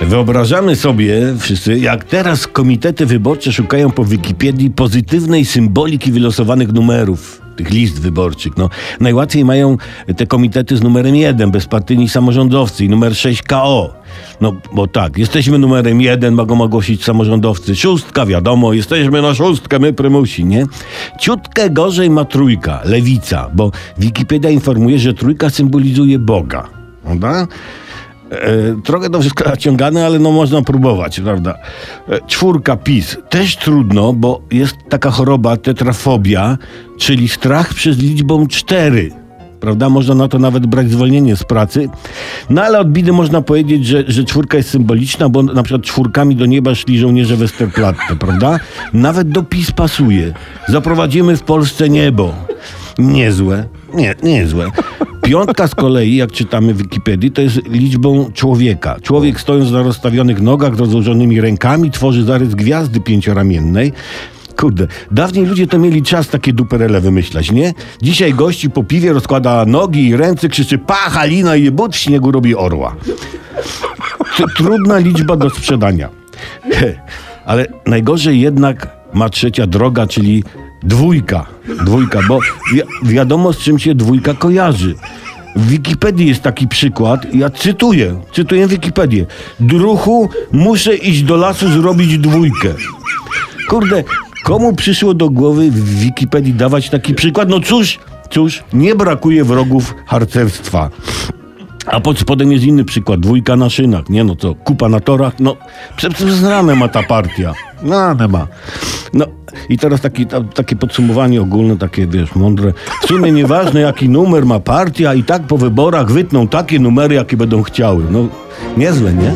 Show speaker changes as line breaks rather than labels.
Wyobrażamy sobie wszyscy, jak teraz komitety wyborcze szukają po Wikipedii pozytywnej symboliki wylosowanych numerów tych list wyborczych. No, najłatwiej mają te komitety z numerem 1, bezpartyjni samorządowcy i numer 6 KO. No, bo tak, jesteśmy numerem 1, mogą ogłosić samorządowcy. Szóstka, wiadomo, jesteśmy na szóstkę, my prymusi, nie? Ciutkę gorzej ma trójka, lewica, bo Wikipedia informuje, że trójka symbolizuje Boga. Prawda? E, trochę to wszystko naciągane, ale no można próbować, prawda? E, czwórka PiS. Też trudno, bo jest taka choroba tetrafobia, czyli strach przez liczbą cztery. Prawda? Można na to nawet brać zwolnienie z pracy. No ale od bidy można powiedzieć, że, że czwórka jest symboliczna, bo na przykład czwórkami do nieba szli żołnierze Westerplatte, prawda? Nawet do PiS pasuje. Zaprowadzimy w Polsce niebo. Niezłe. Nie, niezłe. Piątka z kolei, jak czytamy w Wikipedii, to jest liczbą człowieka. Człowiek stojąc na rozstawionych nogach, z rozłożonymi rękami, tworzy zarys gwiazdy pięcioramiennej. Kurde, dawniej ludzie to mieli czas takie duperele wymyślać, nie? Dzisiaj gości po piwie rozkłada nogi i ręce, krzyczy pa, Halina i but w śniegu robi orła. Trudna liczba do sprzedania. Ale najgorzej jednak ma trzecia droga, czyli dwójka. Dwójka, bo wi wiadomo z czym się dwójka kojarzy. W Wikipedii jest taki przykład, ja cytuję, cytuję Wikipedię. Druchu, muszę iść do lasu zrobić dwójkę. Kurde, komu przyszło do głowy w Wikipedii dawać taki przykład? No cóż, cóż, nie brakuje wrogów harcerstwa. A pod spodem jest inny przykład. Dwójka na szynach. Nie no co, kupa na torach. No, prze- przez ranę ma ta partia. Nie ma. No i teraz taki, ta, takie podsumowanie ogólne, takie wiesz, mądre. W sumie nieważne jaki numer ma partia i tak po wyborach wytną takie numery, jakie będą chciały. No, niezłe, nie?